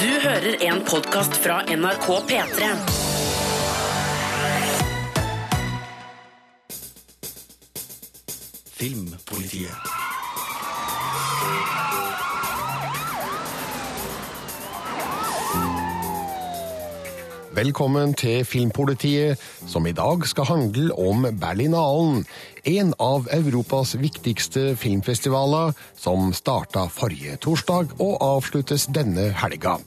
Du hører en podkast fra NRK P3. Filmpolitiet. Velkommen til Filmpolitiet, som i dag skal handle om Berlinalen. En av Europas viktigste filmfestivaler, som starta forrige torsdag og avsluttes denne helga.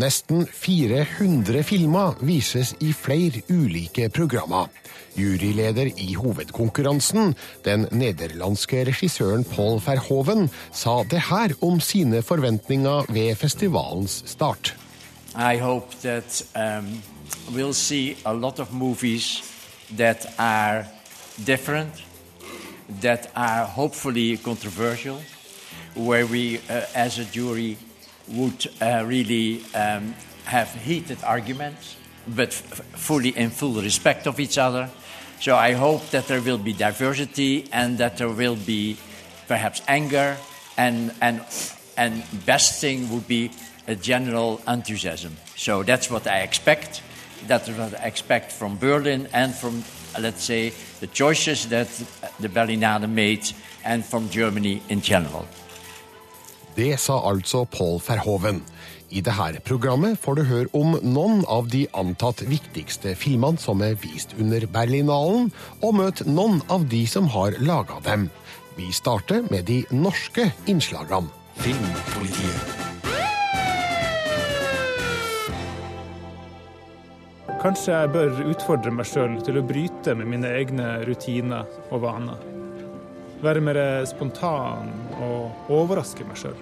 Nesten 400 filmer vises i flere ulike programmer. Juryleder i hovedkonkurransen, den nederlandske regissøren Paul Verhoven, sa det her om sine forventninger ved festivalens start. I hope that um, we'll see a lot of movies that are different, that are hopefully controversial, where we, uh, as a jury, would uh, really um, have heated arguments, but fully in full respect of each other. So I hope that there will be diversity and that there will be perhaps anger, and and and best thing would be a general enthusiasm. So that's what I expect. That's what I expect from Berlin and from, let's say, the choices that the Berlinale made, and from Germany in general. Det sa altså Paul Verhoven. I dette programmet får du høre om noen av de antatt viktigste filmene som er vist under Berlinalen, og møte noen av de som har laga dem. Vi starter med de norske innslagene. Filmpolitiet. Kanskje jeg bør utfordre meg sjøl til å bryte med mine egne rutiner og vaner. Være mer spontan og overraske meg sjøl.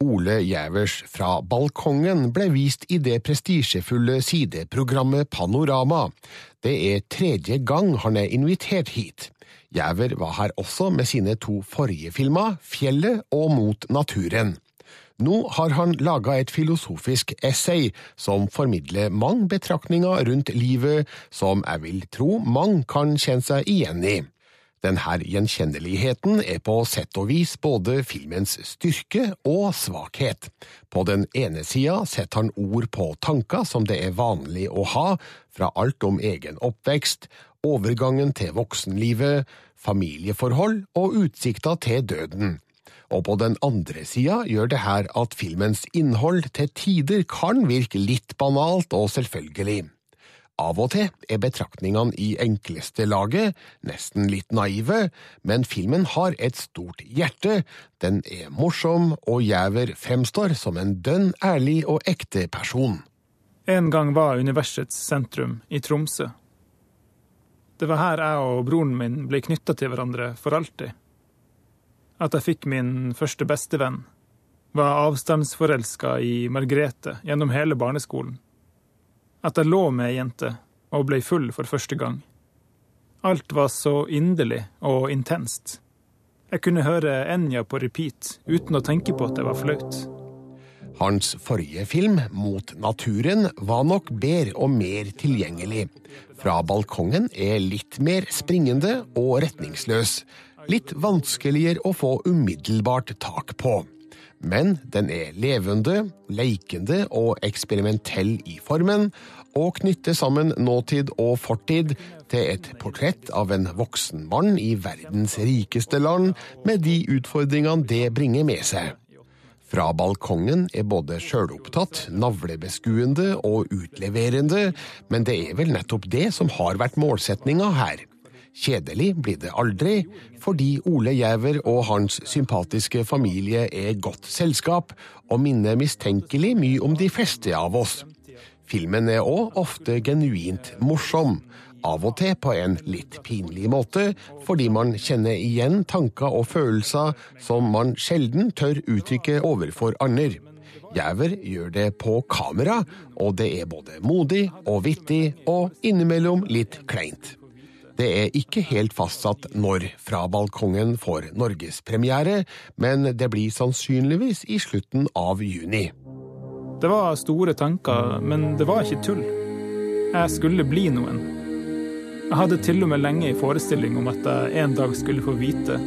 Ole Gjævers fra Balkongen ble vist i det prestisjefulle sideprogrammet Panorama. Det er tredje gang han er invitert hit. Gjæver var her også med sine to forrige filmer, Fjellet og Mot naturen. Nå har han laga et filosofisk essay som formidler mange betraktninger rundt livet som jeg vil tro mange kan kjenne seg igjen i. Denne gjenkjenneligheten er på sett og vis både filmens styrke og svakhet. På den ene sida setter han ord på tanker som det er vanlig å ha, fra alt om egen oppvekst, overgangen til voksenlivet, familieforhold og utsikter til døden. Og på den andre sida gjør det her at filmens innhold til tider kan virke litt banalt og selvfølgelig. Av og til er betraktningene i enkleste laget, nesten litt naive, men filmen har et stort hjerte, den er morsom, og Gjæver fremstår som en dønn ærlig og ekte person. En gang var universets sentrum i Tromsø. Det var her jeg og broren min ble knytta til hverandre for alltid. At jeg fikk min første bestevenn, var avstandsforelska i Margrethe gjennom hele barneskolen. At jeg lå med ei jente og ble full for første gang. Alt var så inderlig og intenst. Jeg kunne høre Enja på repeat uten å tenke på at det var flaut. Hans forrige film, Mot naturen, var nok bedre og mer tilgjengelig. Fra balkongen er litt mer springende og retningsløs. Litt vanskeligere å få umiddelbart tak på. Men den er levende, leikende og eksperimentell i formen, og knytter sammen nåtid og fortid til et portrett av en voksen mann i verdens rikeste land, med de utfordringene det bringer med seg. Fra balkongen er både sjølopptatt, navlebeskuende og utleverende, men det er vel nettopp det som har vært målsetninga her. Kjedelig blir det aldri, fordi Ole Gjæver og hans sympatiske familie er godt selskap, og minner mistenkelig mye om de fleste av oss. Filmen er òg ofte genuint morsom, av og til på en litt pinlig måte, fordi man kjenner igjen tanker og følelser som man sjelden tør uttrykke overfor andre. Gjæver gjør det på kamera, og det er både modig og vittig, og innimellom litt kleint. Det er ikke helt fastsatt når Fra balkongen får norgespremiere, men det blir sannsynligvis i slutten av juni. Det var store tanker, men det var ikke tull. Jeg skulle bli noen. Jeg hadde til og med lenge i forestilling om at jeg en dag skulle få vite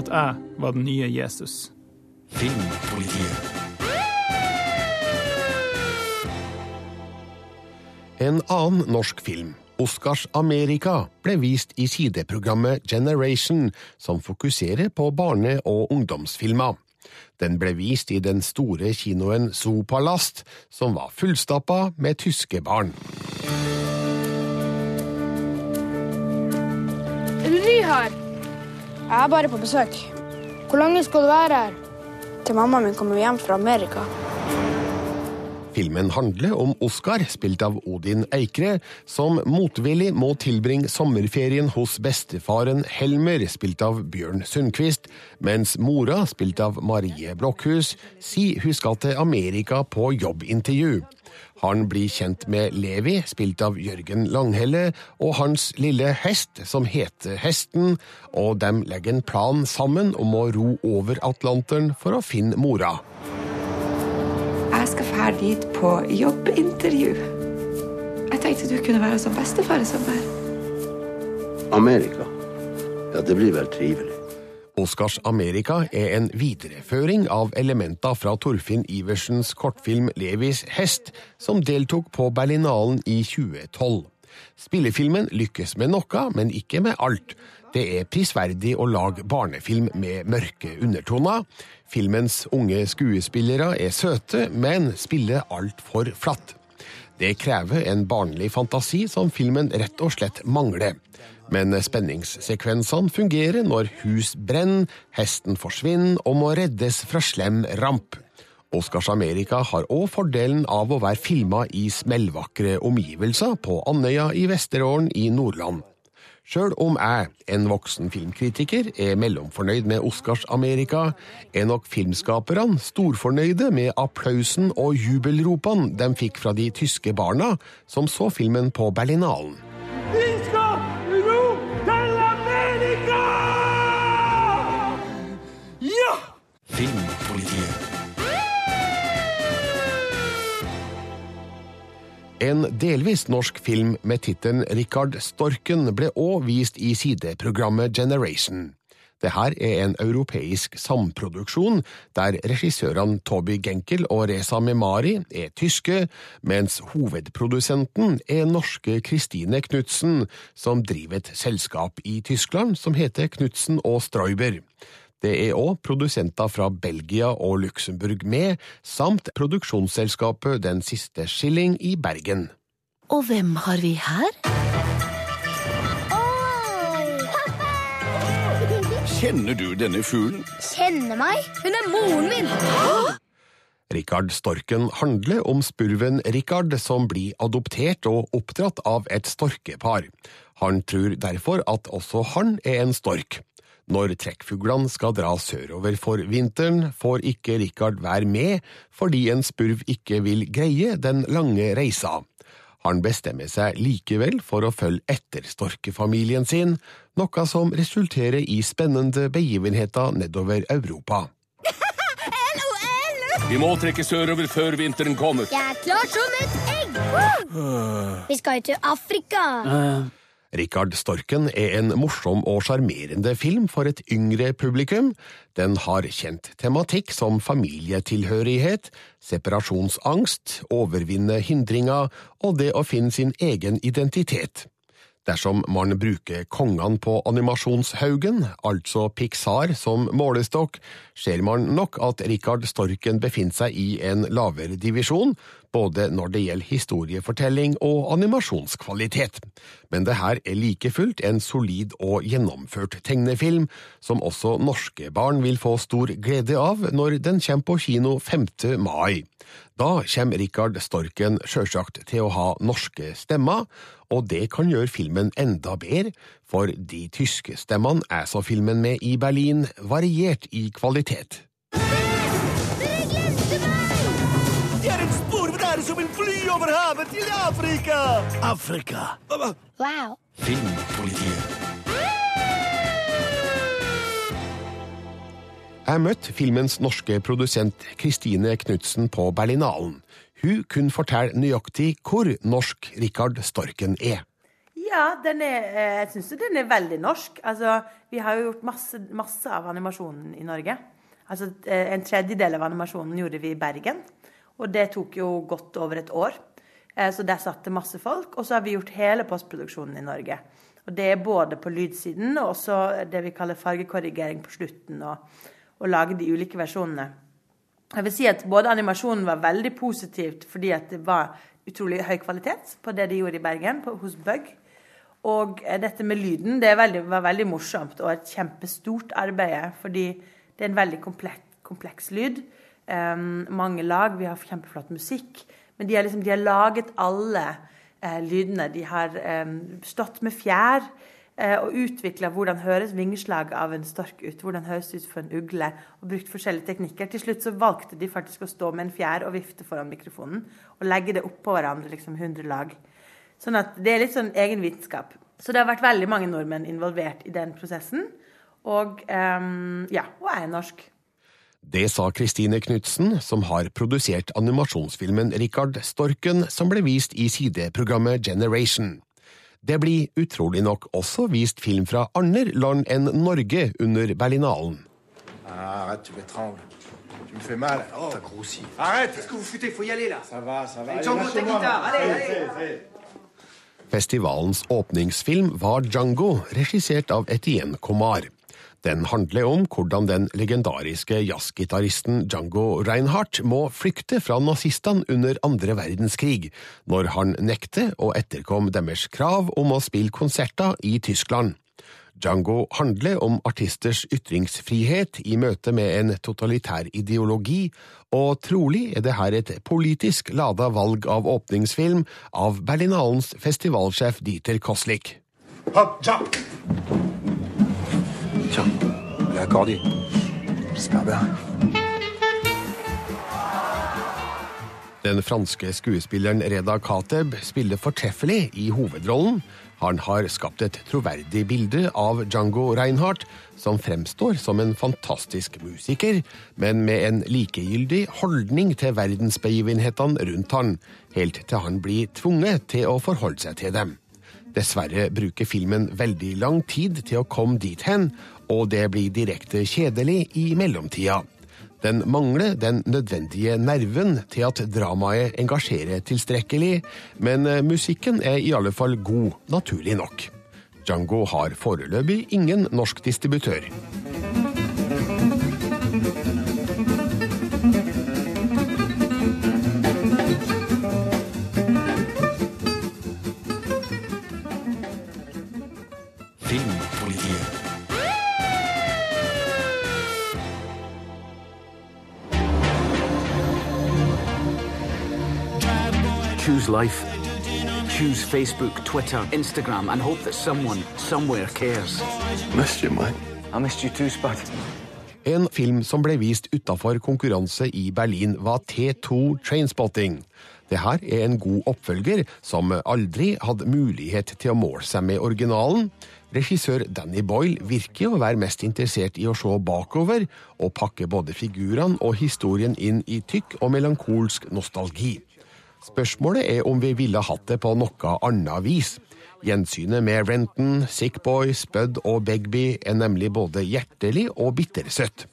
at jeg var den nye Jesus. Filmpolitiet. En annen norsk film Oscars Amerika, ble vist i sideprogrammet Generation, som fokuserer på barne- og ungdomsfilmer. Den ble vist i den store kinoen Zoopalast, som var fullstappa med tyske barn. Er du ny her? Jeg er bare på besøk. Hvor lenge skal du være her? Til mammaen min kommer hjem fra Amerika. Filmen handler om Oskar, spilt av Odin Eikre, som motvillig må tilbringe sommerferien hos bestefaren Helmer, spilt av Bjørn Sundquist, mens mora, spilt av Marie Blokhus, sier hun skal til Amerika på jobbintervju. Han blir kjent med Levi, spilt av Jørgen Langhelle, og hans lille hest, som heter Hesten, og de legger en plan sammen om å ro over Atlanteren for å finne mora. Jeg skal fære dit på jobbintervju. Jeg tenkte du kunne være som bestefar i sommer. Amerika. Ja, det blir vel trivelig. Oscars Amerika er en videreføring av elementer fra Torfinn Iversens kortfilm Levis hest, som deltok på Berlinalen i 2012. Spillefilmen lykkes med noe, men ikke med alt. Det er prisverdig å lage barnefilm med mørke undertoner. Filmens unge skuespillere er søte, men spiller altfor flatt. Det krever en barnlig fantasi som filmen rett og slett mangler. Men spenningssekvensene fungerer når hus brenner, hesten forsvinner og må reddes fra slem ramp. Oscars Amerika har òg fordelen av å være filma i smellvakre omgivelser på Andøya i Vesterålen i Nordland. Sjøl om jeg, en voksen filmkritiker, er mellomfornøyd med Oscars Amerika, er nok filmskaperne storfornøyde med applausen og jubelropene de fikk fra de tyske barna som så filmen på Berlinalen. En delvis norsk film med tittelen Richard Storken ble òg vist i sideprogrammet Generation. Dette er en europeisk samproduksjon, der regissørene Toby Genkel og Reza Memari er tyske, mens hovedprodusenten er norske Christine Knutsen, som driver et selskap i Tyskland som heter Knutsen og Streuber. Det er òg produsenter fra Belgia og Luxembourg med, samt produksjonsselskapet Den siste skilling i Bergen. Og hvem har vi her? Kjenner du denne fuglen? Kjenner meg? Hun er moren min! Rikard Storken handler om spurven Rikard som blir adoptert og oppdratt av et storkepar. Han tror derfor at også han er en stork. Når trekkfuglene skal dra sørover for vinteren, får ikke Rikard være med fordi en spurv ikke vil greie den lange reisa. Han bestemmer seg likevel for å følge etter storkefamilien sin, noe som resulterer i spennende begivenheter nedover Europa. Vi må trekke sørover før vinteren kommer. Jeg er klar som et egg! Vi skal jo til Afrika. Rikard Storken er en morsom og sjarmerende film for et yngre publikum. Den har kjent tematikk som familietilhørighet, separasjonsangst, overvinne hindringer og det å finne sin egen identitet. Dersom man bruker kongene på animasjonshaugen, altså Pixar, som målestokk, ser man nok at Rikard Storken befinner seg i en lavere divisjon, både når det gjelder historiefortelling og animasjonskvalitet. Men det her er like fullt en solid og gjennomført tegnefilm, som også norske barn vil få stor glede av når den kommer på kino 5. mai. Da kommer Rikard Storken sjølsagt til å ha norske stemmer, og det kan gjøre filmen enda bedre, for de tyske stemmene er så filmen med i Berlin variert i kvalitet. Det er en spurv der som vil fly over havet til Afrika! Afrika? Wow. Filmpolitiet. Jeg møtte filmens norske produsent Kristine Knutsen på Berlinalen. Hun kunne fortelle nøyaktig hvor norsk Rikard Storken er. Ja, er, eh, jeg syns den er veldig norsk. Altså, vi har jo gjort masse, masse av animasjonen i Norge. Altså, eh, en tredjedel av animasjonen gjorde vi i Bergen. Og det tok jo godt over et år. Eh, så der satt det masse folk. Og så har vi gjort hele postproduksjonen i Norge. Og det er både på lydsiden og også det vi kaller fargekorrigering på slutten. Og, og lage de ulike versjonene. Jeg vil si at Både animasjonen var veldig positivt fordi at det var utrolig høy kvalitet på det de gjorde i Bergen, på, hos Bug. Og eh, dette med lyden det veldig, var veldig morsomt og et kjempestort arbeid. Fordi det er en veldig kompleks, kompleks lyd. Um, mange lag. Vi har kjempeflott musikk. Men de har, liksom, de har laget alle uh, lydene. De har um, stått med fjær og utvikla hvordan høres vingeslag av en stork ut. Hvordan høres det ut for en ugle. Og brukt forskjellige teknikker. Til slutt så valgte de faktisk å stå med en fjær og vifte foran mikrofonen. Og legge det oppå hverandre, liksom 100 lag. Sånn at det er litt sånn egen vitenskap. Så det har vært veldig mange nordmenn involvert i den prosessen. Og um, ja, jeg er norsk. Det sa Kristine Knutsen, som har produsert animasjonsfilmen Rikard Storken, som ble vist i sideprogrammet Generation. Det blir utrolig nok også vist film fra andre land enn Norge under Berlinalen. Arrête, tu m'étrangles. Tu me fais mal. Oh. T'as grossi. Arrête Qu'est-ce que vous foutez Faut y aller, là. Ça va, ça va. Allez, Django, ta guitare. Allez, allez. Festivalens åpningsfilm var Django, regissert av Etienne Comar. Den handler om hvordan den legendariske jazzgitaristen Django Reinhardt må flykte fra nazistene under andre verdenskrig, når han nekter å etterkomme deres krav om å spille konserter i Tyskland. Django handler om artisters ytringsfrihet i møte med en totalitær ideologi, og trolig er det her et politisk lada valg av åpningsfilm av Berlinalens festivalsjef Dieter Koslik. Hop, Tiens, il est accordé. J'espère bien. Den franske skuespilleren Reda Kateb spiller fortreffelig i hovedrollen. Han har skapt et troverdig bilde av Django Reinhardt, som fremstår som en fantastisk musiker, men med en likegyldig holdning til verdensbegivenhetene rundt han, helt til han blir tvunget til å forholde seg til dem. Dessverre bruker filmen veldig lang tid til å komme dit hen, og det blir direkte kjedelig i mellomtida. Den mangler den nødvendige nerven til at dramaet engasjerer tilstrekkelig, men musikken er i alle fall god, naturlig nok. Django har foreløpig ingen norsk distributør. Life. Choose Facebook, Twitter, Instagram, and hope that someone, somewhere cares. Missed you, mate. I missed you too, Spud. En film som ble vist utafor konkurranse i Berlin, var T2 Trainspotting. Det her er en god oppfølger som aldri hadde mulighet til å måle seg med originalen. Regissør Danny Boyle virker å være mest interessert i å se bakover, og pakke både figurene og historien inn i tykk og melankolsk nostalgi. Spørsmålet er om vi ville hatt det på noe annet vis. Gjensynet med Renton, Sickboy, Spud og Begby er nemlig både hjertelig og bittersøtt.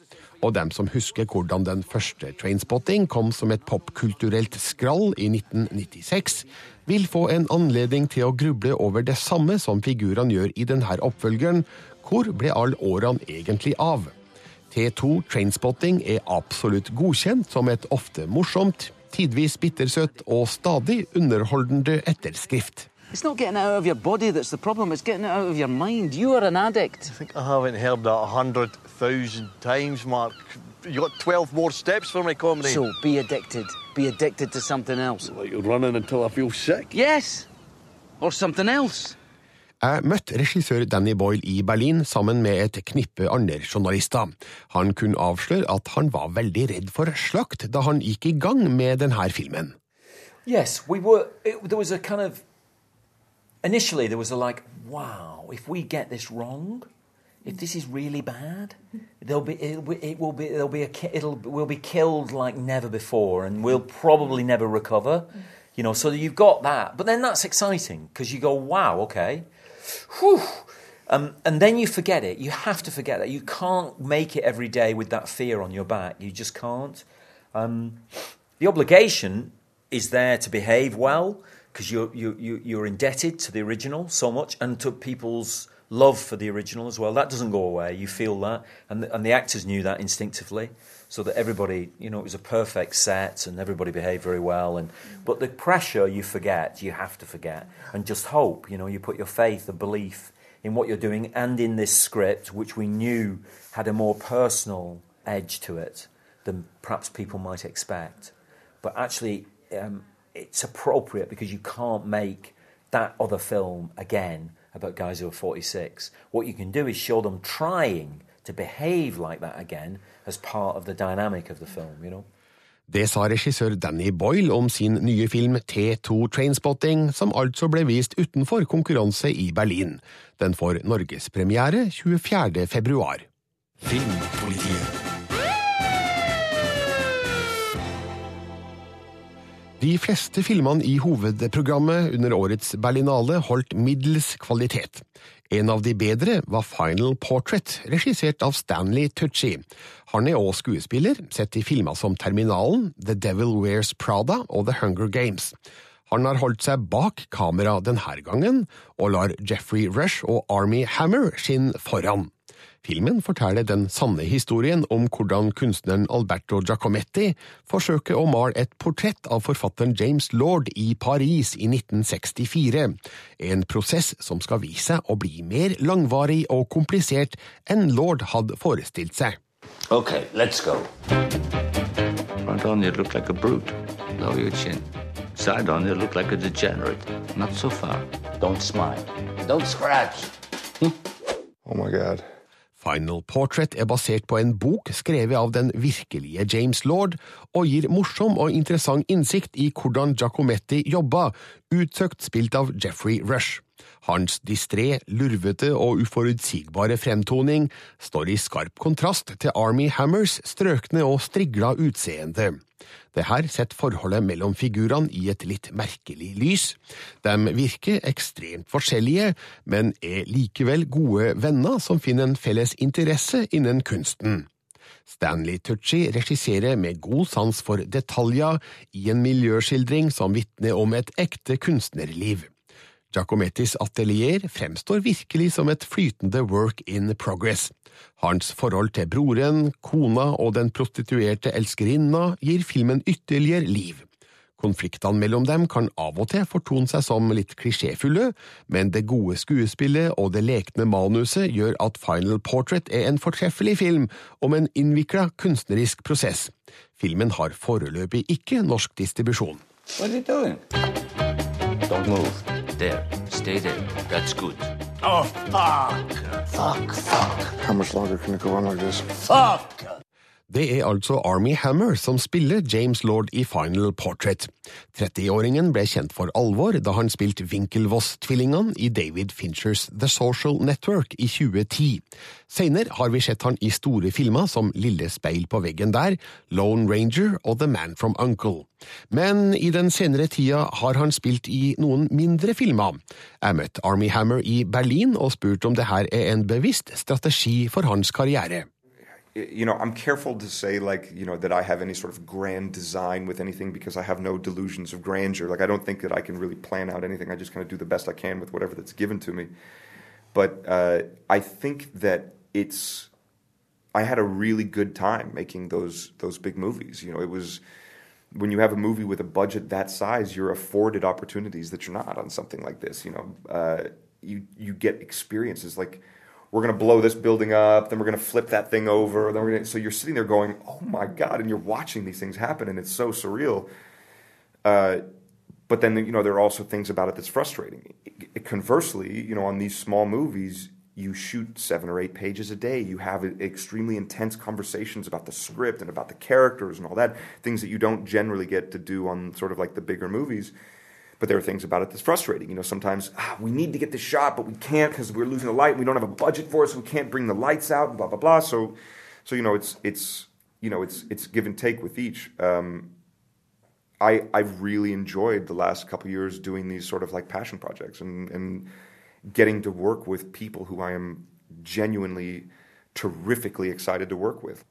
Og dem som husker hvordan den første Trainspotting kom som et popkulturelt skrall i 1996, vil få en anledning til å gruble over det samme som figurene gjør i denne oppfølgeren. Hvor ble alle årene egentlig av? T2 Trainspotting er absolutt godkjent som et ofte morsomt, tidvis bittersøtt og stadig underholdende etterskrift. It's not getting out of your body that's the problem, it's getting out of your mind. You are an addict. I think I haven't heard that a hundred thousand times, Mark. You got twelve more steps for my comedy. So be addicted. Be addicted to something else. Like running until I feel sick. Yes! Or something else. Jeg møtte regissør Danny Boyle i Berlin sammen med et knippe andre journalister. Han kunne avsløre at han var veldig redd for slakt da han gikk i gang med denne filmen. Yes, we were. It, there was a kind of. Initially, there was a like, wow, if we get this wrong, if this is really bad, there'll be it, it will be there'll be a it'll we'll be killed like never before, and we'll probably never recover. You know, so you've got that, but then that's exciting because you go, wow, okay, whew. Um, and then you forget it. You have to forget that. You can't make it every day with that fear on your back. You just can't. Um, the obligation is there to behave well because you're, you, you, you're indebted to the original so much and to people's love for the original as well. That doesn't go away. You feel that. And the, and the actors knew that instinctively. So that everybody, you know, it was a perfect set and everybody behaved very well. And But the pressure you forget, you have to forget. And just hope, you know, you put your faith and belief in what you're doing and in this script, which we knew had a more personal edge to it than perhaps people might expect. But actually, um, it's appropriate because you can't make that other film again about guys who are 46. What you can do is show them trying to behave like that again as part of the dynamic of the film, you know? Det sa regissør Danny Boyle om sin nye film T2 Trainspotting, som altså ble vist utenfor konkurranse i Berlin. Den får norgespremiere 24. februar. Filmpolitiet. De fleste filmene i hovedprogrammet under årets Berlinale holdt middels kvalitet. En av de bedre var Final Portrait, regissert av Stanley Tucci. Han er òg skuespiller, sett i filmer som Terminalen, The Devil Wears Prada og The Hunger Games. Han har holdt seg bak kamera denne gangen, og lar Jeffrey Rush og Army Hammer skinne foran. Filmen forteller den sanne historien om hvordan kunstneren Alberto Giacometti forsøker å male et portrett av forfatteren James Lord i Paris i 1964, en prosess som skal vise seg å bli mer langvarig og komplisert enn Lord hadde forestilt seg. Okay, let's go. Front on you look like a brute. Lower your chin. Side on you look like a degenerate. Not so far. Don't smile. Don't scratch. Oh my god. Final Portrait er basert på en bok skrevet av den virkelige James Lord, og gir morsom og interessant innsikt i hvordan Giacometti jobba, utsøkt spilt av Jeffrey Rush. Hans distré, lurvete og uforutsigbare fremtoning står i skarp kontrast til Army Hammers strøkne og strigla utseende. Det her setter forholdet mellom figurene i et litt merkelig lys. De virker ekstremt forskjellige, men er likevel gode venner som finner en felles interesse innen kunsten. Stanley Tucci regisserer med god sans for detaljer i en miljøskildring som vitner om et ekte kunstnerliv. Giacomettis atelier fremstår virkelig som et flytende work in progress. Hans forhold til broren, kona og den prostituerte elskerinna gir filmen ytterligere liv. Konfliktene mellom dem kan av og til fortone seg som litt klisjéfulle, men det gode skuespillet og det lekne manuset gjør at Final Portrait er en fortreffelig film om en innvikla kunstnerisk prosess. Filmen har foreløpig ikke norsk distribusjon. What are you doing? Don't move. There. Stay there. That's good. Oh, fuck! Fuck, fuck. How much longer can it go on like this? Fuck! Det er altså Army Hammer som spiller James Lord i Final Portrait. 30-åringen ble kjent for alvor da han spilte Winkelvoss-tvillingene i David Finchers The Social Network i 2010. Senere har vi sett han i store filmer som Lille speil på veggen der, Lone Ranger og The Man from Uncle. Men i den senere tida har han spilt i noen mindre filmer. Jeg møtte Army Hammer i Berlin og spurte om det her er en bevisst strategi for hans karriere. You know, I'm careful to say like, you know, that I have any sort of grand design with anything because I have no delusions of grandeur. Like I don't think that I can really plan out anything. I just kind of do the best I can with whatever that's given to me. But uh, I think that it's I had a really good time making those those big movies. You know, it was when you have a movie with a budget that size, you're afforded opportunities that you're not on something like this. You know, uh, you you get experiences like we're going to blow this building up, then we're going to flip that thing over, then we're going to, so you're sitting there going, oh my god, and you're watching these things happen, and it's so surreal. Uh, but then you know there are also things about it that's frustrating. Conversely, you know, on these small movies, you shoot seven or eight pages a day. You have extremely intense conversations about the script and about the characters and all that, things that you don't generally get to do on sort of like the bigger movies. But there are things about it that's frustrating. You know, sometimes ah, we need to get the shot, but we can't because we're losing the light. We don't have a budget for it, so we can't bring the lights out. And blah blah blah. So, so you know, it's it's you know, it's it's give and take with each. Um, I I've really enjoyed the last couple years doing these sort of like passion projects and and getting to work with people who I am genuinely terrifically excited to work with.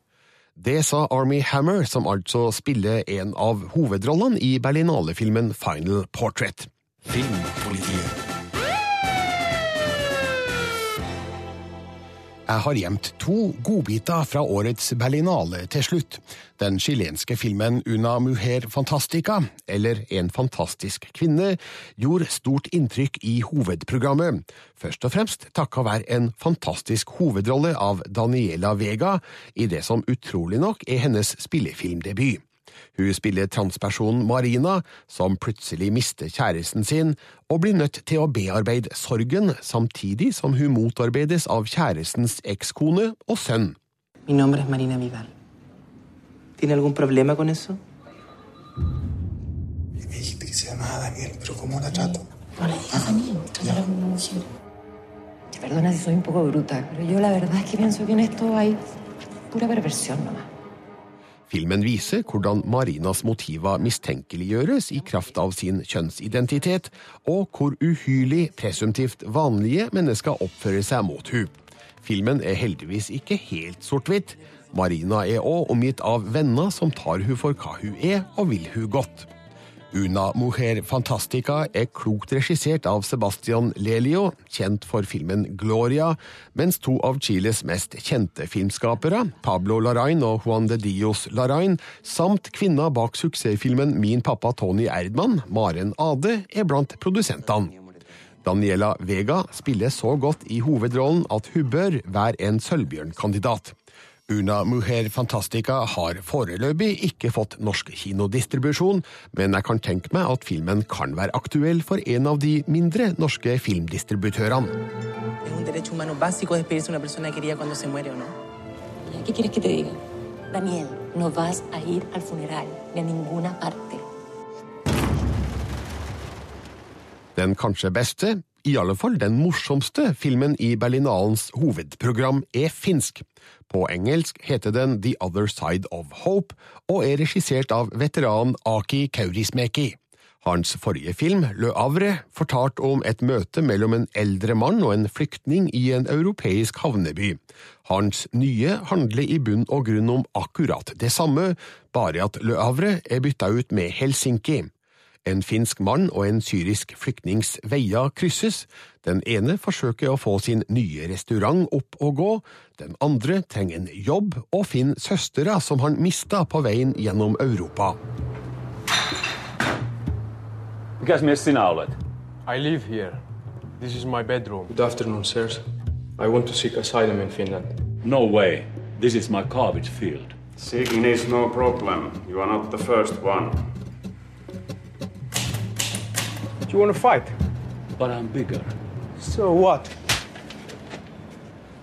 Det sa Army Hammer, som altså spiller en av hovedrollene i Berlinale-filmen Final Portrait. Filmpolitiet. Jeg har gjemt to godbiter fra årets Berlinale til slutt. Den chilenske filmen Una mujer fantastica, eller En fantastisk kvinne, gjorde stort inntrykk i hovedprogrammet. Først og fremst takka være en fantastisk hovedrolle av Daniela Vega i det som utrolig nok er hennes spillefilmdebut. Hun spiller transpersonen Marina, som plutselig mister kjæresten sin og blir nødt til å bearbeide sorgen, samtidig som hun motarbeides av kjærestens ekskone og sønn. Min navn er Marina Vidal. ¿Tiene algún problema con eso? Me dijiste que se llamaba Daniel, pero ¿cómo la trato? No le digas Daniel, trátala como una mujer. Te perdona si soy un poco bruta, pero yo la verdad es que pienso que en esto hay pura perversión nomás. Filmen viser hvordan Marinas motiver mistenkeliggjøres i kraft av sin kjønnsidentitet, og hvor uhyrlig presumptivt vanlige mennesker oppfører seg mot hun. Filmen er heldigvis ikke helt sort-hvitt. Marina er òg omgitt av venner som tar hun for hva hun er, og vil hun godt. Una Mujer Fantastica er klokt regissert av Sebastian Lelio, kjent for filmen Gloria, mens to av Chiles mest kjente filmskapere, Pablo Larain og Juan de Dios Larain, samt kvinna bak suksessfilmen Min pappa Tony Erdman, Maren Ade, er blant produsentene. Daniela Vega spiller så godt i hovedrollen at hun bør være en sølvbjørnkandidat. Una Mujer Fantastica har foreløpig ikke fått norsk kinodistribusjon, men jeg kan tenke meg at filmen kan være aktuell for en av de mindre norske filmdistributørene. Den kanskje beste, i alle fall den morsomste, filmen i Berlinalens hovedprogram er finsk. På engelsk heter den The Other Side of Hope, og er regissert av veteran Aki Kaurismäki. Hans forrige film, Le Havre, fortalte om et møte mellom en eldre mann og en flyktning i en europeisk havneby. Hans nye handler i bunn og grunn om akkurat det samme, bare at Le Havre er bytta ut med Helsinki. En finsk mann og en syrisk flyktnings veier krysses. Den ene forsøker å få sin nye restaurant opp og gå, den andre trenger en jobb og finner søstera som han mista på veien gjennom Europa. Mikäs mies sinä olet? I live here. This is my bedroom. Good afternoon, sirs. I want to seek asylum in Finland. No way. This is my garbage field. Seeking is no problem. You are not the first one. Do you want to fight? But I'm bigger. So what?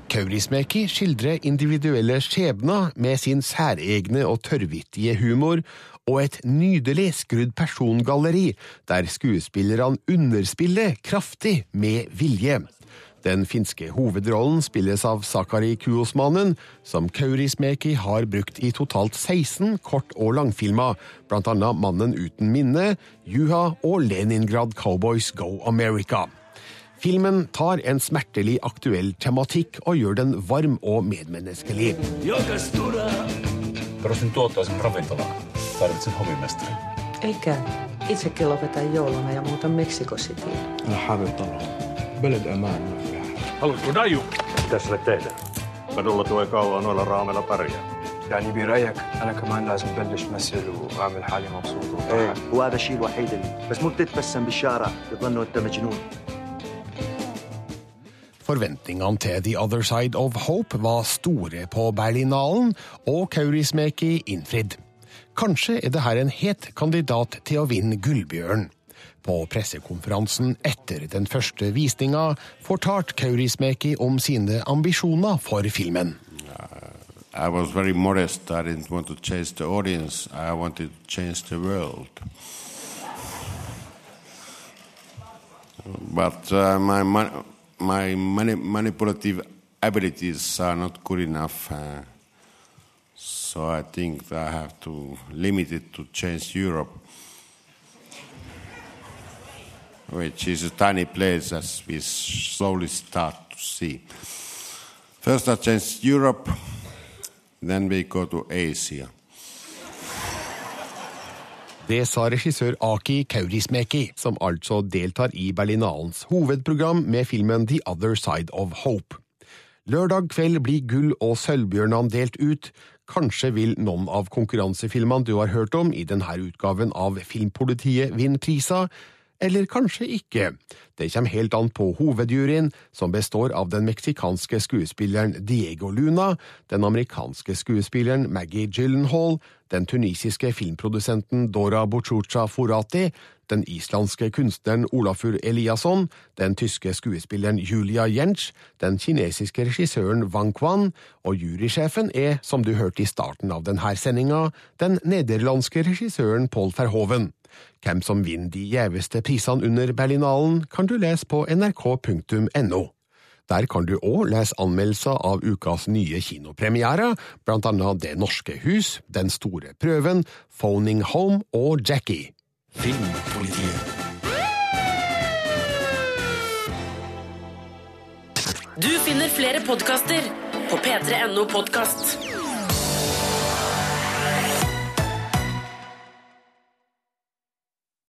Kaurismäki skildrer individuelle skjebner med sin særegne og tørrvittige humor, og et nydelig skrudd persongalleri, der skuespillerne underspiller kraftig med vilje. Den finske hovedrollen spilles av Sakari Kuosmanen, som Kaurismäki har brukt i totalt 16 kort- og langfilmer, blant annet Mannen uten minne, Juha og Leningrad Cowboys Go America. Filmen tar en smertelig aktuell tematikk og gjør den varm og medmenneskelig. Perustin tuottoisen ravintolaan. Tarvitsen hovimestarin. Eikä. Itsekin lopetan jouluna ja muutan Meksikositiin. Älä hävytalo. Beled emäänä. Haluatko daju? Mitä sille tehdä? Kadulla tuo kauan noilla raameilla pärjää. يعني برأيك أنا كمان لازم بلش مثل وأعمل حالي مبسوط ايه وفرحان هو هذا الشيء الوحيد اللي بس مو تتبسم بالشارع يظنوا انت مجنون Forventningene til The Other Side of Hope var store på Berlinalen, og Kaurismäki innfridd. Kanskje er det her en het kandidat til å vinne Gullbjørn. På pressekonferansen etter den første visninga fortalte Kaurismäki om sine ambisjoner for filmen. I was very modest. I didn't want to change the audience. I wanted to change the world. But uh, manipulative abilities are not good enough. Uh, so I think I have to limit it to change Europe, which is a tiny place as we slowly start to see. First, I changed Europe, then we go to Asia. Det sa regissør Aki Kaurismäki, som altså deltar i Berlinalens hovedprogram med filmen The Other Side of Hope. Lørdag kveld blir gull- og sølvbjørnene delt ut. Kanskje vil noen av konkurransefilmene du har hørt om i denne utgaven av Filmpolitiet vinne priser, eller kanskje ikke. Det kommer helt an på hovedjuryen, som består av den meksikanske skuespilleren Diego Luna, den amerikanske skuespilleren Maggie Gyllenhaal, den tunisiske filmprodusenten Dora Bochucha Forati, den islandske kunstneren Olafur Eliasson, den tyske skuespilleren Julia Jentsch, den kinesiske regissøren Wang Kwan, og jurysjefen er, som du hørte i starten av denne sendinga, den nederlandske regissøren Paul Verhoven. Hvem som vinner de gjeveste prisene under Berlinalen, kan du lese på nrk.no. Der kan du òg lese anmeldelser av ukas nye kinopremierer, blant annet Det norske hus, Den store prøven, Phoning Home og Jackie. Filmpolitiet. Du finner flere podkaster på p3.no podkast.